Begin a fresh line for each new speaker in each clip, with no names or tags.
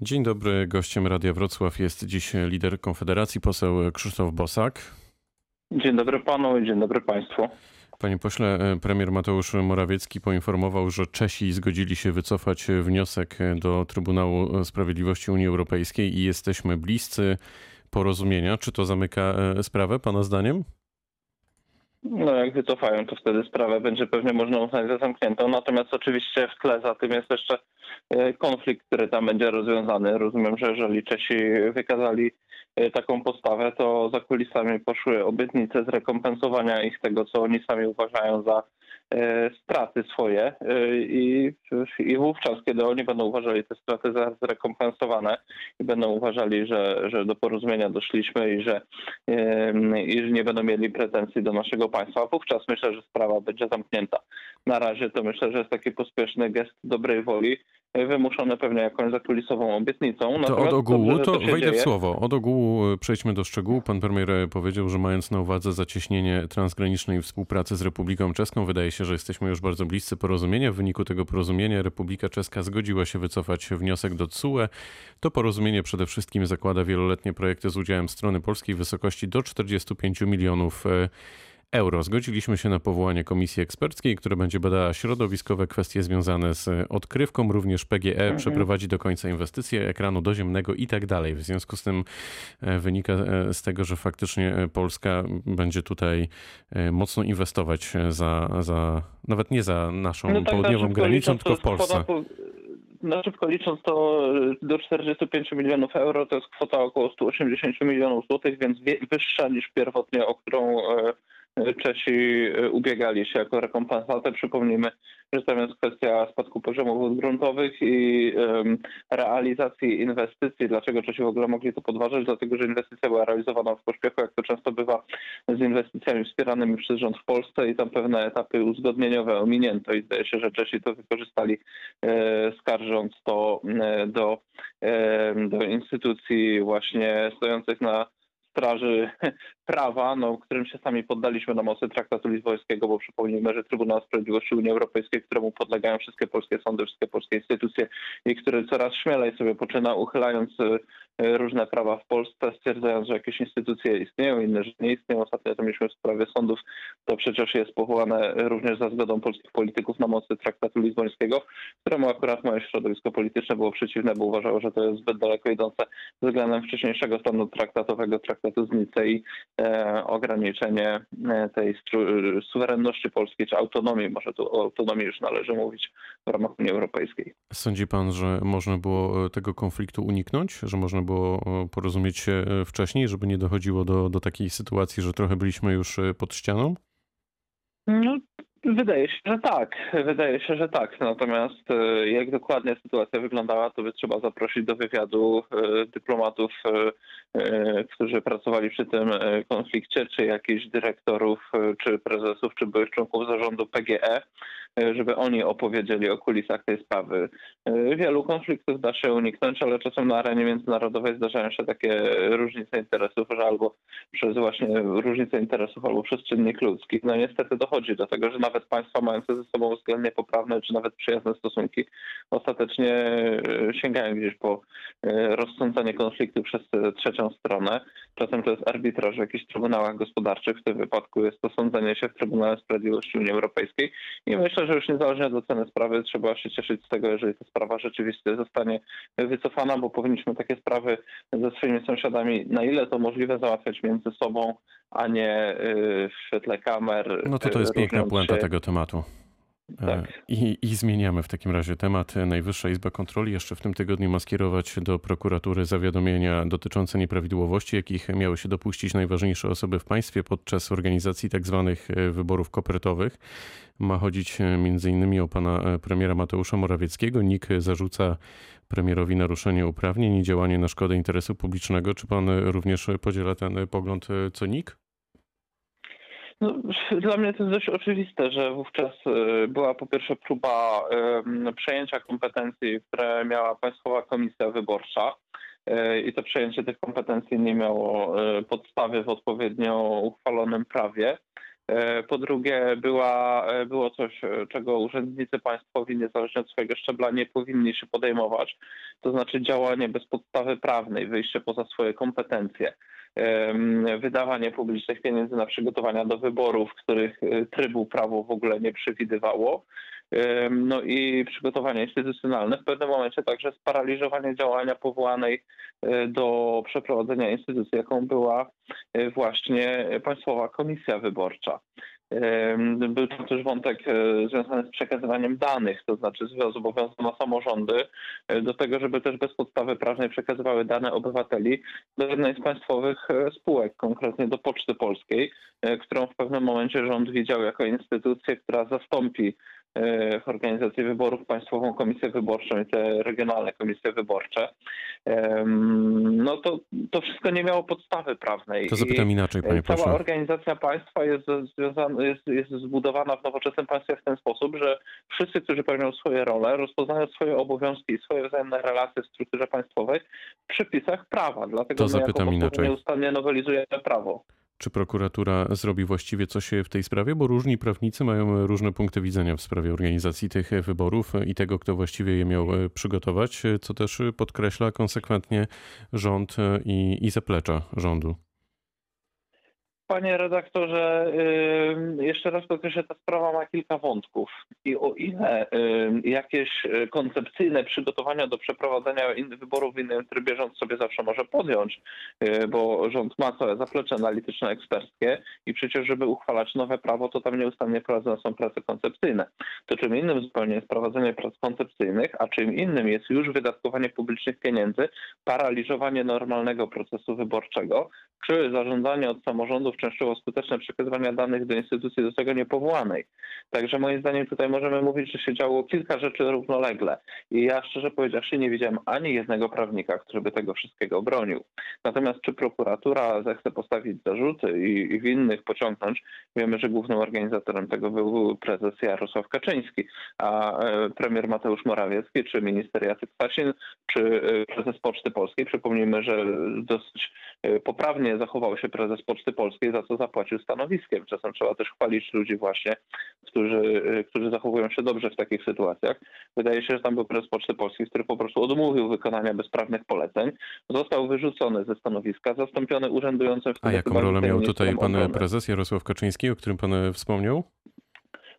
Dzień dobry. Gościem Radia Wrocław jest dziś lider Konfederacji, poseł Krzysztof Bosak.
Dzień dobry panu i dzień dobry państwu.
Panie pośle, premier Mateusz Morawiecki poinformował, że Czesi zgodzili się wycofać wniosek do Trybunału Sprawiedliwości Unii Europejskiej i jesteśmy bliscy porozumienia. Czy to zamyka sprawę, pana zdaniem?
No jak wycofają, to wtedy sprawę będzie pewnie można uznać za zamkniętą. Natomiast oczywiście w tle za tym jest jeszcze e, konflikt, który tam będzie rozwiązany. Rozumiem, że jeżeli Czesi wykazali e, taką postawę, to za kulisami poszły obietnice zrekompensowania ich tego, co oni sami uważają za straty swoje e, i, i wówczas, kiedy oni będą uważali te straty za zrekompensowane i będą uważali, że, że do porozumienia doszliśmy i że, i że nie będą mieli pretensji do naszego państwa, wówczas myślę, że sprawa będzie zamknięta. Na razie to myślę, że jest taki pospieszny gest dobrej woli, wymuszone pewnie jakąś zakulisową obietnicą.
To od ogółu, dobrze, to, to wejdę dzieje. w słowo. Od ogółu e, przejdźmy do szczegółów. Pan premier powiedział, że mając na uwadze zacieśnienie transgranicznej współpracy z Republiką Czeską, wydaje się, że jesteśmy już bardzo bliscy porozumienia. W wyniku tego porozumienia Republika Czeska zgodziła się wycofać wniosek do CUE. To porozumienie przede wszystkim zakłada wieloletnie projekty z udziałem strony polskiej w wysokości do 45 milionów euro euro. Zgodziliśmy się na powołanie komisji eksperckiej, która będzie badała środowiskowe kwestie związane z odkrywką, również PGE mhm. przeprowadzi do końca inwestycje ekranu doziemnego i tak dalej. W związku z tym e, wynika e, z tego, że faktycznie e, Polska będzie tutaj mocno inwestować za, za nawet nie za naszą no tak, południową granicą, tylko w Polsce.
Na szybko licząc to do 45 milionów euro to jest kwota około 180 milionów złotych, więc wyższa niż pierwotnie, o którą Czesi e, ubiegali się jako rekompensatę. Przypomnijmy, że tam jest kwestia spadku poziomów wód gruntowych i realizacji inwestycji. Dlaczego Czesi w ogóle mogli to podważać? Dlatego, że inwestycja była realizowana w pośpiechu, jak to często bywa z inwestycjami wspieranymi przez rząd w Polsce i tam pewne etapy uzgodnieniowe ominięto i zdaje się, że Czesi to wykorzystali e, skarżąc to e, do, do instytucji właśnie stojących na straży prawa, no, którym się sami poddaliśmy na mocy traktatu lizbońskiego, bo przypomnijmy, że Trybunał Sprawiedliwości Unii Europejskiej, któremu podlegają wszystkie polskie sądy, wszystkie polskie instytucje i który coraz śmielej sobie poczyna, uchylając e, różne prawa w Polsce, stwierdzając, że jakieś instytucje istnieją, inne, że nie istnieją. Ostatnio to mieliśmy w sprawie sądów, to przecież jest powołane również za zgodą polskich polityków na mocy traktatu lizbońskiego, któremu akurat moje środowisko polityczne było przeciwne, bo uważało, że to jest zbyt daleko idące względem wcześniejszego stanu traktatowego, traktatu z Nicei E, ograniczenie e, tej suwerenności polskiej, czy autonomii, może tu o autonomii już należy mówić w ramach Unii Europejskiej.
Sądzi pan, że można było e, tego konfliktu uniknąć, że można było porozumieć się wcześniej, żeby nie dochodziło do, do takiej sytuacji, że trochę byliśmy już pod ścianą?
No, Wydaje się, że tak. Wydaje się, że tak. Natomiast e, jak dokładnie sytuacja wyglądała, to by trzeba zaprosić do wywiadu e, dyplomatów, e, którzy pracowali przy tym konflikcie, czy jakichś dyrektorów, czy prezesów, czy byłych członków zarządu PGE, żeby oni opowiedzieli o kulisach tej sprawy. Wielu konfliktów da się uniknąć, ale czasem na arenie międzynarodowej zdarzają się takie różnice interesów, że albo przez właśnie różnice interesów, albo przez czynnik ludzki. No niestety dochodzi do tego, że nawet państwa mające ze sobą względnie poprawne, czy nawet przyjazne stosunki, ostatecznie e, sięgają gdzieś po e, rozsądzenie konfliktu przez trzecią stronę. Czasem to jest arbitraż w jakichś trybunałach gospodarczych, w tym wypadku jest to sądzenie się w Trybunale Sprawiedliwości Unii Europejskiej i myślę, że już niezależnie od oceny sprawy trzeba się cieszyć z tego, jeżeli ta sprawa rzeczywiście zostanie wycofana, bo powinniśmy takie sprawy ze swoimi sąsiadami, na ile to możliwe, załatwiać między sobą, a nie e, w świetle kamer.
No to to jest piękna puenta tego tematu. E, tak. I, I, zmieniamy w takim razie temat. Najwyższa Izba Kontroli jeszcze w tym tygodniu ma skierować do prokuratury zawiadomienia dotyczące nieprawidłowości, jakich miały się dopuścić najważniejsze osoby w państwie podczas organizacji tzw. Tak e, wyborów kopertowych. Ma chodzić e, m.in. o pana premiera Mateusza Morawieckiego. NIK zarzuca premierowi naruszenie uprawnień i działanie na szkodę interesu publicznego. Czy pan również podziela ten pogląd co NIK?
No, dla mnie to jest dość oczywiste, że wówczas e, była po pierwsze próba przejęcia kompetencji, które miała Państwowa Komisja Wyborcza e, i to przejęcie tych kompetencji nie miało e, podstawy w odpowiednio uchwalonym prawie. E, Po drugie, była, e, było coś, e, czego urzędnicy państwowi, niezależnie od swojego szczebla, nie powinni się podejmować, to znaczy działanie bez podstawy prawnej, wyjście poza swoje kompetencje, wydawanie publicznych pieniędzy na przygotowania do wyborów, których trybu prawo w ogóle nie przewidywało. No i przygotowania instytucjonalne, w pewnym momencie także sparaliżowanie działania powołanej e, do przeprowadzenia instytucji, jaką była e, właśnie Państwowa Komisja Wyborcza. Był tam też wątek e, związany z przekazywaniem danych, to znaczy zobowiązano samorządy do tego, żeby też bez podstawy prawnej przekazywały dane obywateli do jednej z państwowych spółek, konkretnie do Poczty Polskiej, którą w pewnym momencie rząd widział jako instytucję, która zastąpi e, w organizacji wyborów Państwową Komisję Wyborczą i te regionalne komisje wyborcze. No to, to wszystko nie miało podstawy prawnej.
To
I-
zapytam inaczej, panie
Cała
pośle.
organizacja państwa jest, związana, jest, jest zbudowana w nowoczesnym państwie w ten sposób, że wszyscy, którzy pełnią swoje role, rozpoznają swoje obowiązki i swoje wzajemne relacje w strukturze państwowej w przepisach prawa. Dlatego
To
my
zapytam
jako
inaczej.
nieustannie nowelizujemy prawo.
Czy prokuratura zrobi właściwie coś w tej sprawie? Bo różni prawnicy mają różne punkty widzenia w sprawie organizacji tych wyborów i tego, kto właściwie je miał e, przygotować, co też podkreśla konsekwentnie rząd e, i, i zaplecza rządu.
Panie redaktorze, jeszcze raz podkreślę, ta sprawa ma kilka wątków i o ile jakieś y, koncepcyjne przygotowania do przeprowadzenia wyborów w innym trybie rząd sobie zawsze może podjąć, y, bo rząd ma całe zaplecze analityczne, eksperckie i przecież, żeby uchwalać nowe prawo, to tam nieustannie prowadzone są prace koncepcyjne. To czym innym zupełnie jest prowadzenie prac koncepcyjnych, a czym innym jest już wydatkowanie publicznych pieniędzy, paraliżowanie normalnego procesu wyborczego, czy zarządzanie od samorządów częściowo skuteczne przekazywania danych do instytucji do tego niepowołanej. Także moim zdaniem tutaj możemy mówić, że się działo kilka rzeczy równolegle. I ja szczerze powiedziawszy nie widziałem ani jednego prawnika, który by tego wszystkiego bronił. Natomiast czy prokuratura zechce postawić zarzuty i, i winnych pociągnąć, wiemy, że głównym organizatorem tego był prezes Jarosław Kaczyński, a e, premier Mateusz Morawiecki, czy minister Jacek Sasin, czy e, prezes Poczty Polskiej. Przypomnijmy, że dosyć e, poprawnie zachował się prezes Poczty Polskiej, za co zapłacił stanowiskiem. Czasem trzeba też chwalić ludzi właśnie, którzy, e, którzy zachowują się dobrze w takich sytuacjach. Wydaje się, że tam był prezes Poczty Polskiej, który po prostu odmówił wykonania bezprawnych poleceń, został wyrzucony ze stanowiska, zastąpiony urzędującym
A
wtedy
jaką rolę miał tutaj pan
obrony.
prezes Jarosław Kaczyński, o którym pan e, wspomniał?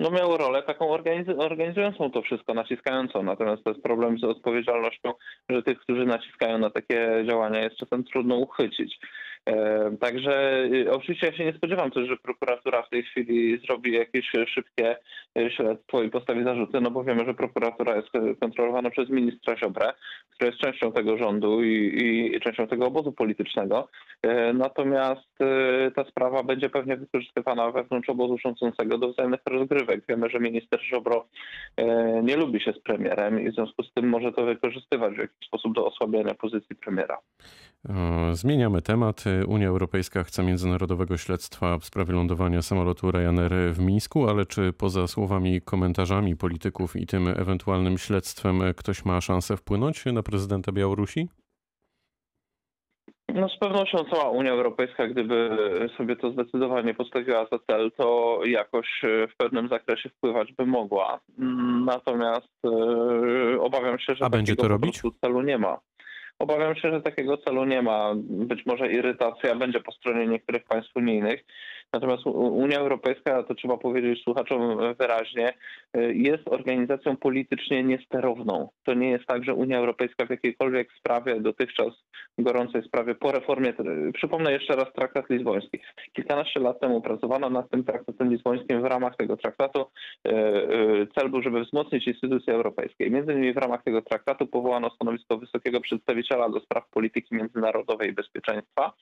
No miał rolę taką organiz- organizującą to wszystko, naciskającą. Natomiast to jest problem z odpowiedzialnością, że tych, którzy naciskają na takie działania jest czasem trudno uchwycić. E, Także y, oczywiście ja się nie spodziewam też, że prokuratura w tej chwili zrobi jakieś szybkie y, śledztwo i postawi zarzuty, no bo wiemy, że prokuratura jest y, kontrolowana przez ministra Ziobrę, który jest częścią tego rządu i, i częścią tego obozu politycznego. E, Natomiast ta sprawa będzie pewnie wykorzystywana wewnątrz obozu rządzącego do wzajemnych rozgrywek. Wiemy, że minister Ziobro e, nie lubi się z premierem i w związku z tym może to wykorzystywać w jakiś sposób do osłabiania pozycji premiera.
Zmieniamy temat. Unia Europejska chce międzynarodowego śledztwa w sprawie lądowania samolotu Ryanair w Mińsku, ale czy poza słowami, komentarzami polityków i tym ewentualnym śledztwem ktoś ma szansę wpłynąć na prezydenta Białorusi?
No z pewnością cała Unia Europejska, gdyby sobie to zdecydowanie postawiła za cel, to jakoś e, w pewnym zakresie wpływać by mogła. Mm, Natomiast e, obawiam się, że
A będzie to robić?
celu nie ma. Obawiam się, że takiego celu nie ma. Być może irytacja będzie po stronie niektórych państw unijnych. Natomiast Unia Europejska, to trzeba powiedzieć słuchaczom wyraźnie, y, jest organizacją politycznie niesterowną. To nie jest tak, że Unia Europejska w jakiejkolwiek sprawie, dotychczas gorącej sprawie po reformie, przypomnę jeszcze raz traktat lizboński. Kilkanaście lat temu pracowano nad tym traktatem lizbońskim w ramach tego traktatu. y, y, Cel był, żeby wzmocnić instytucje europejskie. Między innymi w ramach tego traktatu powołano stanowisko wysokiego przedstawiciela do spraw polityki międzynarodowej i bezpieczeństwa.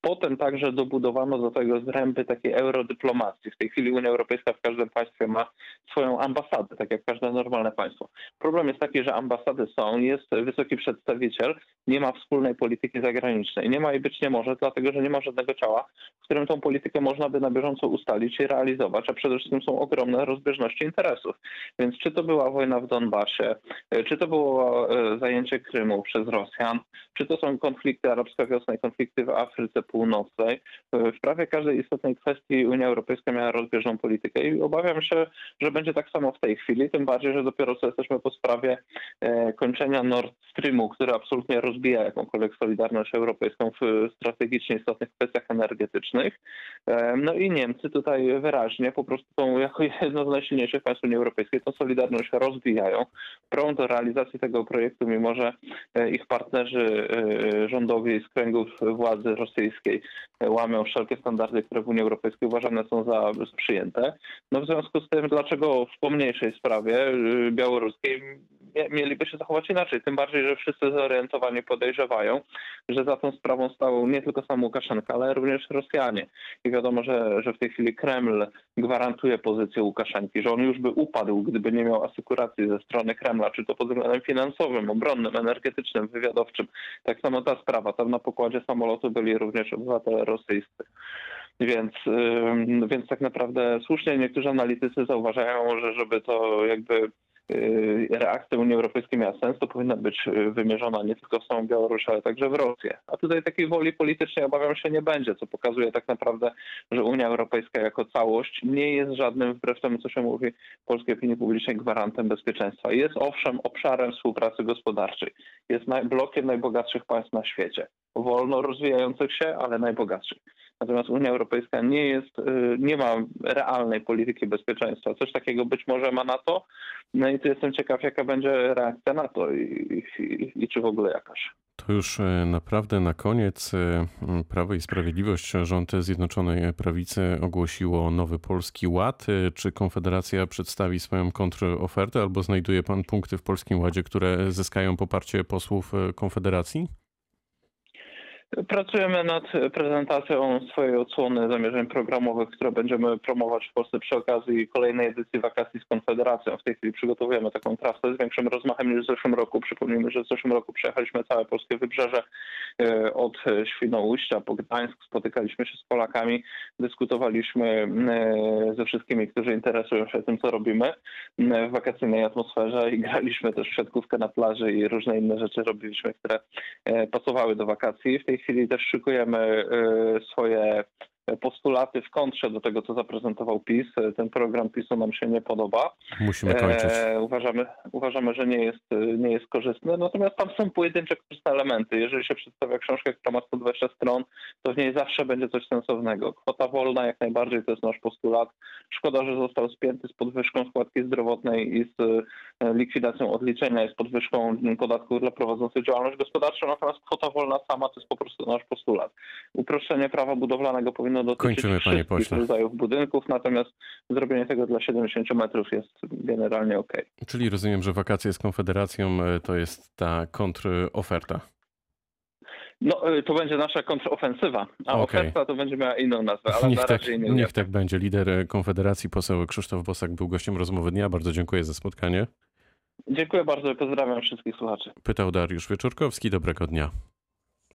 Potem także dobudowano do tego zręby takiej eurodyplomacji. W tej chwili Unia Europejska w każdym państwie ma swoją ambasadę, tak jak każde normalne państwo. Problem jest taki, że ambasady są, jest wysoki przedstawiciel, nie ma wspólnej polityki zagranicznej. Nie ma i być nie może, dlatego że nie ma żadnego ciała, w którym tą politykę można by na bieżąco ustalić i realizować, a przede wszystkim są ogromne rozbieżności interesów. Więc czy to była wojna w Donbasie, czy to było e, zajęcie Krymu przez Rosjan, Czy to są konflikty arabska wiosna i konflikty w Afryce Północnej. W prawie każdej istotnej kwestii Unia Europejska miała rozbieżną politykę i obawiam się, że będzie tak samo w tej chwili, tym bardziej, że dopiero co jesteśmy po sprawie e, kończenia Nord Streamu, który absolutnie rozbija jakąkolwiek solidarność europejską w strategicznie istotnych kwestiach energetycznych. E, no i Niemcy tutaj wyraźnie po prostu są jako jedno z najsilniejszych państw Unii Europejskiej tą solidarność rozwijają, prą do realizacji tego projektu, mimo że e, ich partnerzy rządowi z kręgów władzy rosyjskiej łamią wszelkie standardy, które w Unii Europejskiej uważane są za przyjęte. No w związku z tym, dlaczego w pomniejszej sprawie y, białoruskiej mieliby się zachować inaczej? Tym bardziej, że wszyscy zorientowani podejrzewają, że za tą sprawą stał nie tylko sam Łukaszenka, ale również Rosjanie. I wiadomo, że, że w tej chwili Kreml gwarantuje pozycję Łukaszenki, że on już by upadł, gdyby nie miał asykuracji ze strony Kremla, czy to pod względem finansowym, obronnym, energetycznym, wywiadowczym. Tak samo ta sprawa. Tam na pokładzie samolotu byli również obywatele rosyjscy. Więc, więc tak naprawdę słusznie niektórzy analitycy zauważają, że żeby to jakby reakcja Unii Europejskiej miała sens, to powinna być y, wymierzona nie tylko w samą Białoruś, ale także w Rosję. A tutaj takiej woli politycznej obawiam się nie będzie, co pokazuje tak naprawdę, że Unia Europejska jako całość nie jest żadnym, wbrew temu co się mówi polskiej opinii publicznej, gwarantem bezpieczeństwa. Jest owszem obszarem współpracy gospodarczej, jest blokiem najbogatszych państw na świecie, wolno rozwijających się, ale najbogatszych. Natomiast Unia Europejska nie jest, y, nie ma realnej polityki bezpieczeństwa. Coś takiego być może ma NATO. No i tu jestem ciekaw, jaka będzie reakcja NATO i, i, i czy w ogóle jakaś.
To już e, naprawdę na koniec e, Prawo i Sprawiedliwość, rząd Zjednoczonej Prawicy ogłosiło nowy Polski Ład. Czy Konfederacja przedstawi swoją kontrofertę albo znajduje pan punkty w Polskim Ładzie, które zyskają poparcie posłów Konfederacji?
Pracujemy nad prezentacją swojej odsłony zamierzeń programowych, które będziemy promować w Polsce przy okazji kolejnej edycji wakacji z Konfederacją. W tej chwili przygotowujemy taką trasę z większym rozmachem niż w zeszłym roku. Przypomnijmy, że w zeszłym roku przejechaliśmy całe polskie wybrzeże e, od Świnoujścia po Gdańsk. Spotykaliśmy się z Polakami, dyskutowaliśmy e, ze wszystkimi, którzy interesują się tym, co robimy w wakacyjnej atmosferze i graliśmy też w siatkówkę na plaży i różne inne rzeczy robiliśmy, które e, pasowały do wakacji. W tej chwili też szykujemy y, swoje postulaty w kontrze do tego, co zaprezentował PiS. Ten program PiSu nam się nie podoba.
Musimy kończyć.
E, uważamy, uważamy, że nie jest, nie jest korzystny. Natomiast tam są pojedyncze korzystne elementy. Jeżeli się przedstawia książkę, która ma 120 stron, to w niej zawsze będzie coś sensownego. Kwota wolna jak najbardziej to jest nasz postulat. Szkoda, że został spięty z podwyżką składki zdrowotnej i z e, likwidacją odliczenia i z podwyżką podatków dla prowadzących działalność gospodarczą. Natomiast kwota wolna sama to jest po prostu nasz postulat. Uproszczenie prawa budowlanego powinno powinno dotyczyć
Kończymy, panie pośle.
rodzajów budynków, natomiast zrobienie tego dla 70 metrów jest generalnie ok.
Czyli rozumiem, że wakacje z Konfederacją e, to jest ta kontroferta.
No, e, to będzie nasza kontrofensywa, a okay. oferta to będzie miała inną nazwę, ale
niech
na
tak, Niech tak będzie. Lider Konfederacji, poseł Krzysztof Bosak był gościem rozmowy dnia. Bardzo dziękuję za spotkanie.
Dziękuję bardzo i pozdrawiam wszystkich słuchaczy.
Pytał Dariusz Wieczorkowski. Dobrego dnia.